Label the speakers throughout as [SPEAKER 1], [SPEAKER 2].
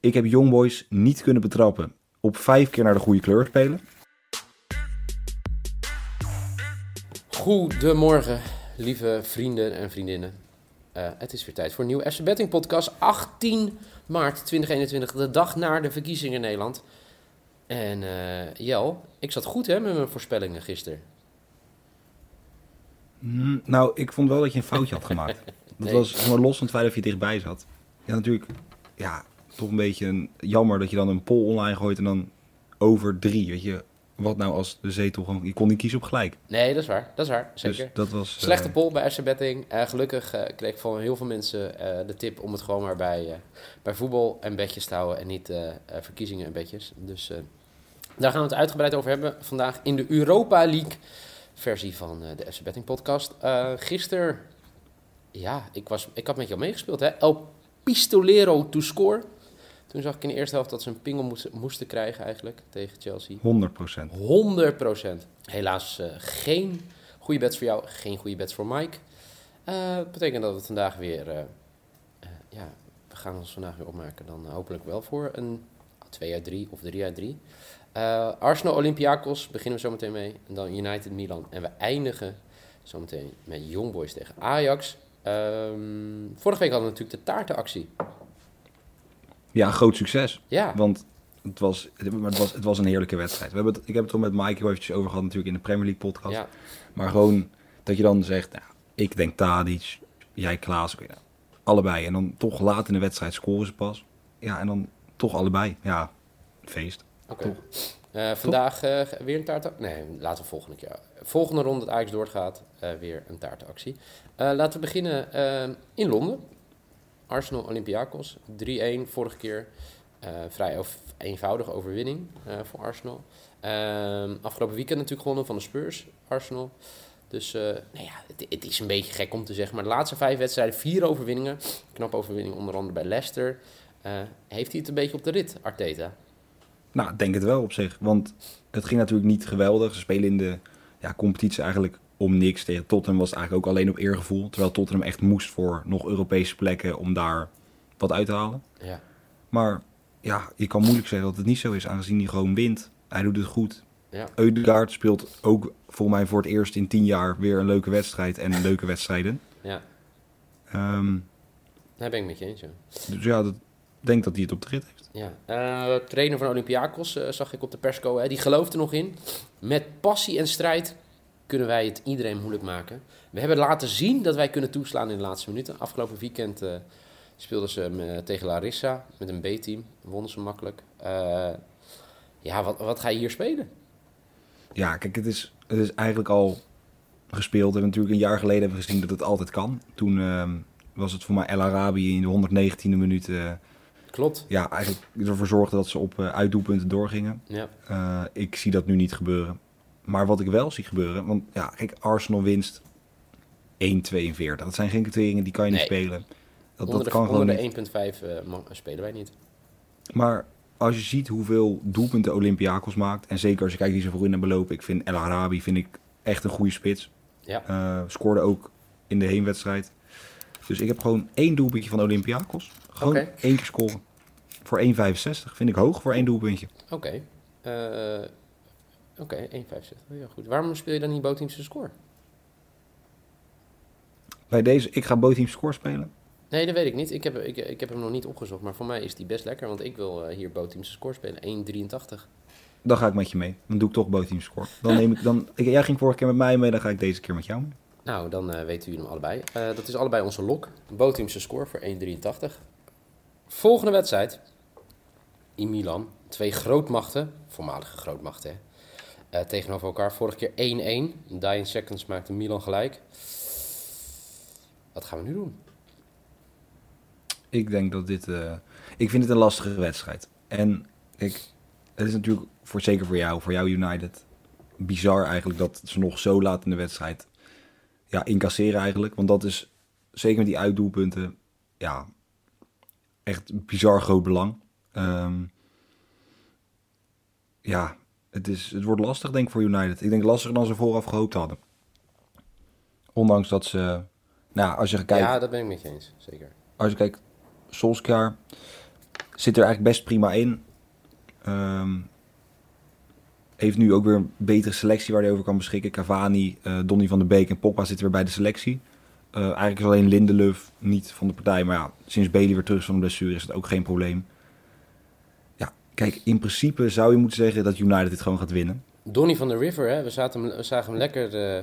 [SPEAKER 1] Ik heb Youngboys niet kunnen betrappen op vijf keer naar de goede kleur spelen.
[SPEAKER 2] Goedemorgen, lieve vrienden en vriendinnen. Uh, het is weer tijd voor een nieuwe FC Betting podcast. 18 maart 2021, de dag na de verkiezingen in Nederland. En uh, Jel, ik zat goed hè, met mijn voorspellingen gisteren.
[SPEAKER 1] Mm, nou, ik vond wel dat je een foutje had gemaakt. Dat was los van het feit dat je dichtbij zat. Ja, natuurlijk, ja, toch een beetje een, jammer dat je dan een poll online gooit en dan over drie. Weet je, wat nou als de zetel gewoon... Je kon niet kiezen op gelijk.
[SPEAKER 2] Nee, dat is waar. Dat is waar,
[SPEAKER 1] Dus
[SPEAKER 2] zeker.
[SPEAKER 1] dat was...
[SPEAKER 2] Slechte
[SPEAKER 1] eh,
[SPEAKER 2] poll bij FC Betting. Eh, gelukkig eh, kreeg ik van heel veel mensen de tip om het gewoon maar bij, bij voetbal en bedjes te houden en niet verkiezingen en bedjes. Dus daar gaan we het uitgebreid over hebben vandaag in de Europa League versie van de FC Betting podcast. Gisteren, ja, ik, was, ik had met jou meegespeeld hè. El Pistolero to score. Toen zag ik in de eerste helft dat ze een pingel moesten, moesten krijgen eigenlijk tegen Chelsea.
[SPEAKER 1] 100%.
[SPEAKER 2] 100%. Helaas eh, geen goede bets voor jou, geen goede bets voor Mike. Dat betekent dat we vandaag weer, eh, ja, we gaan ons vandaag weer opmaken dan hopelijk wel voor een 2 uit 3 of 3 uit 3. Eh, Arsenal Olympiakos beginnen we zo meteen mee. En dan United Milan. En we eindigen zometeen met Young Boys tegen Ajax. Ehm, vorige week hadden we natuurlijk de taartenactie.
[SPEAKER 1] Ja, groot succes.
[SPEAKER 2] Ja,
[SPEAKER 1] Want het was, het was, het was een heerlijke wedstrijd. We hebben het, ik heb het er met Mike heel eventjes over gehad natuurlijk in de Premier League podcast.
[SPEAKER 2] ja,
[SPEAKER 1] Maar gewoon dat je dan zegt, nou, ik denk Tadic, jij Klaas, nou, allebei. En dan toch laat in de wedstrijd scoren ze pas. Ja, en dan toch allebei. Ja, feest.
[SPEAKER 2] Oké. Eh, vandaag eh, weer een taarten. Nee, laten we volgende keer. Volgende ronde dat Ajax doorgaat, eh, weer een taartenactie. Eh, laten we beginnen in Londen. Arsenal Olympiakos 3-1 vorige keer. Eh, vrij eenvoudige overwinning eh, voor Arsenal. Ehm, afgelopen weekend natuurlijk gewonnen van de Spurs, Arsenal. Dus eh, nou ja, het, is een beetje gek om te zeggen. Maar de laatste vijf wedstrijden, vier overwinningen. Knap overwinning onder andere bij Leicester. Heeft hij het een beetje op de rit, Arteta?
[SPEAKER 1] Nou, denk het wel op zich. Want het ging natuurlijk niet geweldig. Ze spelen in de ja, competitie eigenlijk om niks. Tegen Tottenham was het eigenlijk ook alleen op eergevoel. Terwijl Tottenham echt moest voor nog Europese plekken om daar wat uit te halen.
[SPEAKER 2] Ja.
[SPEAKER 1] Maar ja, je kan moeilijk zeggen dat het niet zo is, aangezien hij gewoon wint. Hij doet het goed.
[SPEAKER 2] Ja.
[SPEAKER 1] Eudegaard speelt ook volgens mij voor het eerst in tien jaar weer een leuke wedstrijd en leuke wedstrijden.
[SPEAKER 2] Ja,
[SPEAKER 1] Ehm,
[SPEAKER 2] daar ben ik met je eens. Ja.
[SPEAKER 1] dus ja, dat, ik denk dat hij het op de rit heeft.
[SPEAKER 2] Ja. Eh, trainer van Olympiakos eh, zag ik op de persco. Hè, die gelooft er nog in. Met passie en strijd kunnen wij het iedereen moeilijk maken. We hebben laten zien dat wij kunnen toeslaan in de laatste minuten. Afgelopen weekend eh, speelden ze eh, tegen Larissa met een B-team. Wonnen ze makkelijk. Eh, ja, wat, wat ga je hier spelen?
[SPEAKER 1] Ja, kijk, het is, het is eigenlijk al gespeeld. We hebben natuurlijk een jaar geleden hebben we gezien dat het altijd kan. Toen ehm, was het voor mij El Arabi in de 119e minuut
[SPEAKER 2] Klopt.
[SPEAKER 1] ja, eigenlijk ervoor zorgde dat ze op uitdoelpunten doorgingen.
[SPEAKER 2] Ja,
[SPEAKER 1] ik zie dat nu niet gebeuren. Maar wat ik wel zie gebeuren, want ja, kijk, Arsenal winst 1,42. Dat zijn geen kwarteringen, die kan je niet spelen. Dat,
[SPEAKER 2] onder
[SPEAKER 1] dat kan
[SPEAKER 2] de,
[SPEAKER 1] gewoon
[SPEAKER 2] onder
[SPEAKER 1] niet.
[SPEAKER 2] de 1.5 eh, ma- spelen wij niet.
[SPEAKER 1] Maar als je ziet hoeveel doelpunten Olympiakos maakt, en zeker als je kijkt wie ze voorin hebben belopen, ik vind El Arabi vind ik echt een goede spits.
[SPEAKER 2] Ja,
[SPEAKER 1] Eh, scoorde ook in de heenwedstrijd. Dus ik heb gewoon één doelpuntje van Olympiakos. Gewoon één keer scoren. Voor 1,65 vind ik hoog voor één doelpuntje.
[SPEAKER 2] oké. Eh, Oké, 1.65. Ja, goed. Waarom speel je dan niet bootteams score?
[SPEAKER 1] Bij deze, ik ga bootteam score spelen.
[SPEAKER 2] Nee, dat weet ik niet. Ik heb, ik, ik heb hem nog niet opgezocht. Maar voor mij is die best lekker. Want ik wil eh, hier bootteams score spelen. 1.83.
[SPEAKER 1] Dan ga ik met je mee. Dan doe ik toch bootteam score. Dan neem ik dan. Ik, jij ging vorige keer met mij mee, dan ga ik deze keer met jou mee.
[SPEAKER 2] Nou, dan eh, weten jullie hem allebei. Eh, dat is allebei onze lok. Bootteams score voor 1.83. Volgende wedstrijd. In Milan. Twee grootmachten. Voormalige grootmachten, hè. Eh, tegenover elkaar. Vorige keer 1-1. Dying Seconds maakte Milan gelijk. Wat gaan we nu doen?
[SPEAKER 1] Ik denk dat dit. eh, ik vind het een lastige wedstrijd. En kijk, het is natuurlijk voor, zeker voor jou, voor jou United, bizar eigenlijk dat ze nog zo laat in de wedstrijd ja, incasseren eigenlijk. Want dat is zeker met die uitdoelpunten, ja, echt bizar groot belang. Ehm, ja, het, is, het wordt lastig denk ik voor United. Ik denk lastiger dan ze vooraf gehoopt hadden. Ondanks dat ze, nou, als je kijkt,
[SPEAKER 2] Ja, dat ben ik met je eens, zeker.
[SPEAKER 1] als je kijkt, Solskjaer zit er eigenlijk best prima in. Ehm, heeft nu ook weer een betere selectie waar hij over kan beschikken. Cavani, eh Donny van der Beek en Pogba zitten weer bij de selectie. Eh, eigenlijk is alleen Lindelöf niet van de partij. Maar ja, sinds Bailey weer terug is van de blessure is het ook geen probleem. Ja, kijk, in principe zou je moeten zeggen dat United dit gewoon gaat winnen.
[SPEAKER 2] Donny van der River, hè? We, zaten hem, we zagen hem lekker eh,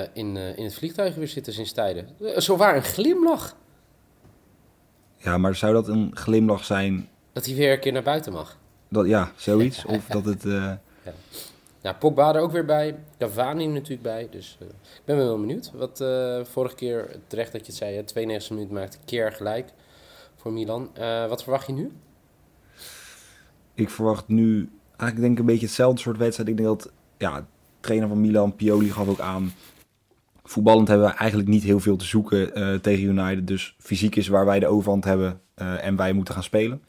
[SPEAKER 2] eh, in, eh, in het vliegtuig weer zitten sinds tijden. Zo waar een glimlach
[SPEAKER 1] Ja, maar zou dat een glimlach zijn?
[SPEAKER 2] dat hij weer een keer naar buiten mag.
[SPEAKER 1] Dat, ja, zoiets. Of dat het... eh,
[SPEAKER 2] Nou, Pogba er ook weer bij. Cavani natuurlijk bij. Dus ik ben wel benieuwd. Wat vorige keer, terecht dat je het zei, hè, 92 minuten maakte keer gelijk voor Milan. Wat verwacht je nu?
[SPEAKER 1] Ik verwacht nu eigenlijk denk ik een beetje hetzelfde soort wedstrijd. Ik denk dat, ja, trainer van Milan, Pioli, gaf ook aan. Voetballend hebben we eigenlijk niet heel veel te zoeken eh, tegen United. Dus fysiek is waar wij de overhand hebben eh, en wij moeten gaan spelen.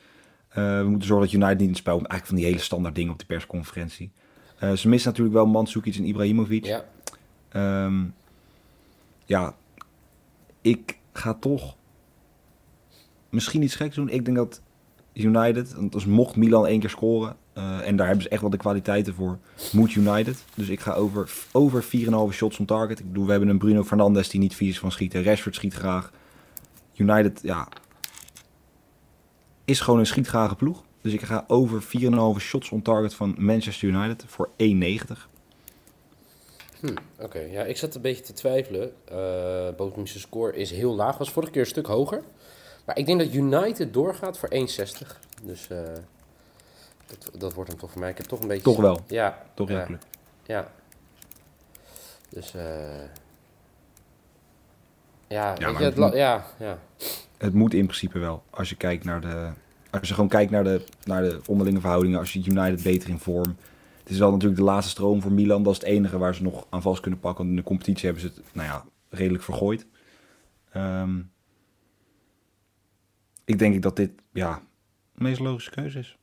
[SPEAKER 1] Eh, we moeten zorgen dat United niet in het spel komt. Eigenlijk van die hele standaard dingen op de persconferentie. Ze missen natuurlijk wel Mandzukic en Ibrahimovic.
[SPEAKER 2] Ja,
[SPEAKER 1] Ehm, ja, ik ga toch misschien iets geks doen. Ik denk dat United, als mocht Milan één keer scoren, eh, en daar hebben ze echt wel de kwaliteiten voor, moet United. Dus ik ga over, over 4,5 shots on target. Ik bedoel, we hebben een Bruno Fernandes die niet vies is van schieten. Rashford schiet graag. United, ja, is gewoon een schietgrage ploeg. Dus ik ga over 4,5 shots on target van Manchester United voor 1,90.
[SPEAKER 2] Hm, Oké, ja, ik zat een beetje te twijfelen. Uh, score is heel laag. Was vorige keer een stuk hoger. Maar ik denk dat United doorgaat voor 1,60. Dus eh, dat, dat wordt hem toch voor mij. Ik heb toch een beetje...
[SPEAKER 1] Toch wel.
[SPEAKER 2] Ja.
[SPEAKER 1] Toch
[SPEAKER 2] ja. Ja. Dus eh ja, je, het
[SPEAKER 1] moet-
[SPEAKER 2] ja, ja.
[SPEAKER 1] Het moet in principe wel. Als je kijkt naar de. Als je gewoon kijkt naar de, naar de onderlinge verhoudingen. Als je United beter in vorm. Het is wel natuurlijk de laatste stroom voor Milan. Dat is het enige waar ze nog aan vast kunnen pakken. Want in de competitie hebben ze het, nou ja, redelijk vergooid. Ehm, ik denk dat dit, ja, de meest logische keuze is.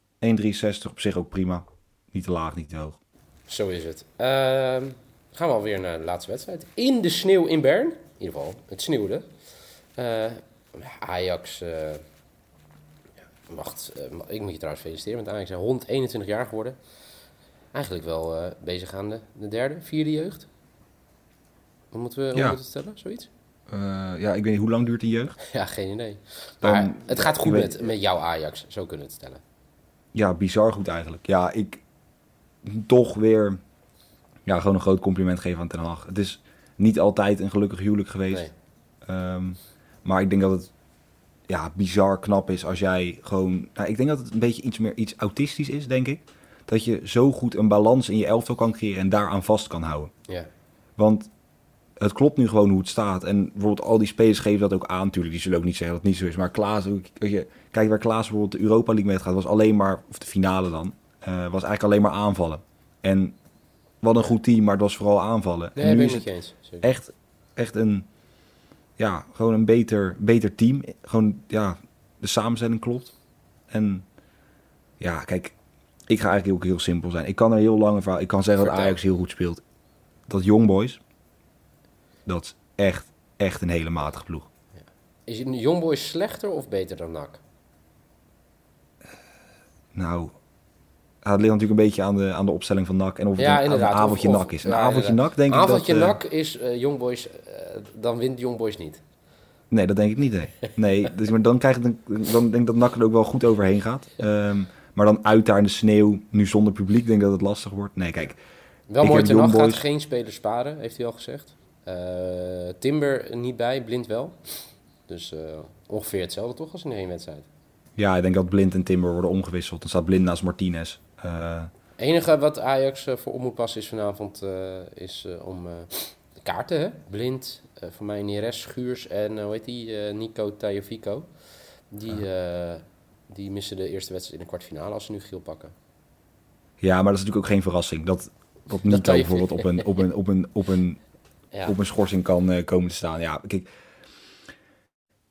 [SPEAKER 1] 1,63 op zich ook prima. Niet te laag, niet te hoog.
[SPEAKER 2] Zo is het. Ehm, gaan we alweer naar de laatste wedstrijd. In de sneeuw in Bern. In ieder geval, het sneeuwde. Eh, Ajax. eh, ja, wacht, eh, ik moet je trouwens feliciteren met Ajax. is 121 jaar geworden. Eigenlijk wel eh, bezig aan de, de derde, vierde jeugd. Wat moeten we, hoe
[SPEAKER 1] Ja.
[SPEAKER 2] moeten we het stellen? Zoiets?
[SPEAKER 1] Eh, ja, ik weet niet hoe lang duurt de jeugd.
[SPEAKER 2] Ja, geen idee.
[SPEAKER 1] Dan-
[SPEAKER 2] Maar het gaat goed
[SPEAKER 1] weet-
[SPEAKER 2] met, met jouw Ajax. Zo kunnen we het stellen.
[SPEAKER 1] Ja, bizar goed eigenlijk. Ja, ik toch weer ja, gewoon een groot compliment geven aan Ten Hag. Het is niet altijd een gelukkig huwelijk geweest.
[SPEAKER 2] Nee.
[SPEAKER 1] Ehm, maar ik denk dat het ja, bizar knap is als jij gewoon... Nou, ik denk dat het een beetje iets meer iets autistisch is, denk ik. Dat je zo goed een balans in je elftal kan creëren en daaraan vast kan houden.
[SPEAKER 2] Ja.
[SPEAKER 1] Want het klopt nu gewoon hoe het staat. En bijvoorbeeld al die spelers geven dat ook aan. Natuurlijk, die zullen ook niet zeggen dat het niet zo is. Maar Klaas, weet je, kijk waar Klaas bijvoorbeeld de Europa League mee gaat. Was alleen maar, of de finale dan, eh, was eigenlijk alleen maar aanvallen. En wat een goed team, maar het was vooral aanvallen.
[SPEAKER 2] Nee, ben
[SPEAKER 1] nu
[SPEAKER 2] ik je eens.
[SPEAKER 1] Echt, echt een, ja, gewoon een beter, beter team. Gewoon, ja, de samenstelling klopt. En ja, kijk, ik ga eigenlijk ook heel simpel zijn. Ik kan er heel lang over, ik kan zeggen dat. Ajax heel goed speelt. Dat Young Boys, dat is echt, echt een hele matige ploeg.
[SPEAKER 2] Is een Youngboy slechter of beter dan NAC?
[SPEAKER 1] Nou, het ligt natuurlijk een beetje aan de, aan de opstelling van NAC en of het
[SPEAKER 2] Ja,
[SPEAKER 1] een,
[SPEAKER 2] inderdaad.
[SPEAKER 1] een avondje
[SPEAKER 2] Of- of-
[SPEAKER 1] NAC is. Een
[SPEAKER 2] ja,
[SPEAKER 1] avondje. NAC denk
[SPEAKER 2] Avondje
[SPEAKER 1] ik dat... eh,
[SPEAKER 2] NAC is eh Youngboys, eh, dan wint Youngboys niet.
[SPEAKER 1] Nee, dat denk ik niet. Nee, nee dus, maar dan, krijg ik, dan denk ik dat NAC er ook wel goed overheen gaat. Ehm, maar dan uit daar in de sneeuw, nu zonder publiek, denk ik dat het lastig wordt. Nee, kijk,
[SPEAKER 2] Wel mooi, Ten gaat geen spelers sparen, heeft hij al gezegd. Eh, Timber niet bij, Blind wel. Dus eh, ongeveer hetzelfde toch als in één wedstrijd.
[SPEAKER 1] ja, ik denk dat Blind en Timber worden omgewisseld. Dan staat Blind naast Martinez. Eh,
[SPEAKER 2] Het enige wat Ajax eh, voor op moet passen is vanavond eh, is eh, om eh, de kaarten. Hè? Blind, eh, voor mij Neres, Schuurs en eh, hoe heet die? eh, Nico Tajovico. Die, eh, die missen de eerste wedstrijd in de kwartfinale als ze nu geel pakken.
[SPEAKER 1] Ja, maar dat is natuurlijk ook geen verrassing. Dat, dat Nico bijvoorbeeld op een, op een, op een, op een,
[SPEAKER 2] Ja,
[SPEAKER 1] op een schorsing kan eh, komen te staan. Ja, kijk,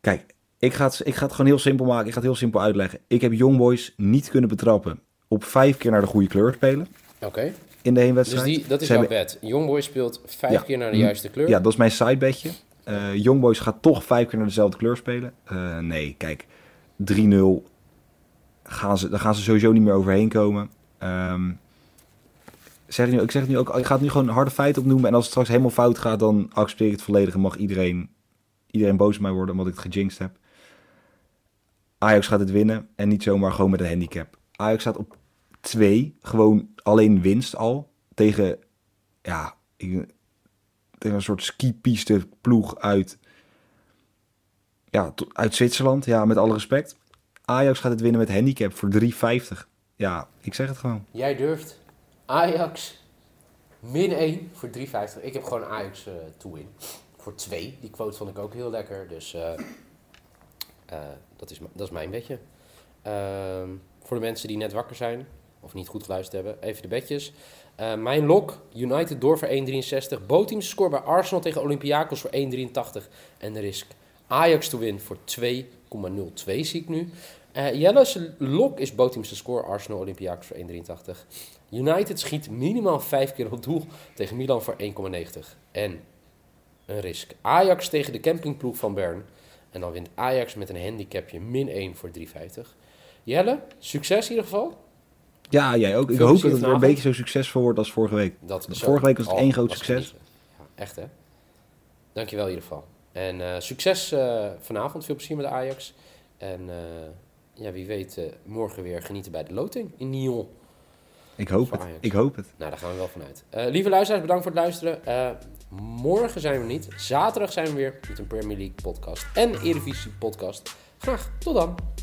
[SPEAKER 1] kijk ik, ga het, ik ga het gewoon heel simpel maken. Ik ga het heel simpel uitleggen. Ik heb Youngboys niet kunnen betrappen op vijf keer naar de goede kleur spelen
[SPEAKER 2] oké.
[SPEAKER 1] in de
[SPEAKER 2] Dus
[SPEAKER 1] heenwedstrijd.
[SPEAKER 2] die, dat is
[SPEAKER 1] Ze
[SPEAKER 2] jouw
[SPEAKER 1] hebben-
[SPEAKER 2] bet. Youngboy speelt vijf
[SPEAKER 1] Ja.
[SPEAKER 2] keer naar de juiste kleur.
[SPEAKER 1] Ja, dat is mijn sidebedje. Eh Youngboys gaat toch vijf keer naar dezelfde kleur spelen. Eh, nee, kijk, 3-0. Gaan ze, daar gaan ze sowieso niet meer overheen komen. Ehm, ik, zeg het nu ook, ik ga het nu gewoon harde feiten opnoemen. En als het straks helemaal fout gaat, dan accepteer ik het volledig. En mag iedereen, iedereen boos op mij worden omdat ik het gejinxed heb. Ajax gaat het winnen en niet zomaar gewoon met een handicap. Ajax staat op 2, gewoon alleen winst al. Tegen, ja, ik, tegen een soort skipiste ploeg uit, ja, uit Zwitserland. Ja, met alle respect. Ajax gaat het winnen met handicap voor 3,50. Ja, ik zeg het gewoon.
[SPEAKER 2] Jij durft Ajax min 1 voor 3,50. Ik heb gewoon Ajax eh to win. Voor 2. Die quote vond ik ook heel lekker. Dus eh, eh, dat, is, dat is mijn bedje. Ehm, voor de mensen die net wakker zijn. Of niet goed geluisterd hebben. Even de bedjes. Mijn lok. United door voor 1,63. Boteams score bij Arsenal tegen Olympiakos voor 1,83. En de risk Ajax to win voor 2,02 zie ik nu. Eh Jelle's lok is Boteams te score. Arsenal Olympiakos voor 1,83. United schiet minimaal 5 keer op doel tegen Milan voor 1,90. En een risk. Ajax tegen de campingploeg van Bern. En dan wint Ajax met een handicapje min 1 voor 3,50. Jelle, succes in ieder geval.
[SPEAKER 1] Ja, jij ook. Ik
[SPEAKER 2] Veel
[SPEAKER 1] hoop dat het weer een beetje zo succesvol wordt als vorige week.
[SPEAKER 2] Dat
[SPEAKER 1] vorige week was het één groot succes.
[SPEAKER 2] Ja, echt hè. Dankjewel in ieder geval. En eh, succes eh, vanavond. Veel plezier met de Ajax. En ja, wie weet eh, morgen weer genieten bij de loting in Nyon.
[SPEAKER 1] Ik hoop het. Ik hoop het.
[SPEAKER 2] Nou, daar gaan we wel vanuit. Eh lieve luisteraars, bedankt voor het luisteren. Eh, morgen zijn we niet. Zaterdag zijn we weer met een Premier League podcast en Eredivisie podcast. Graag tot dan.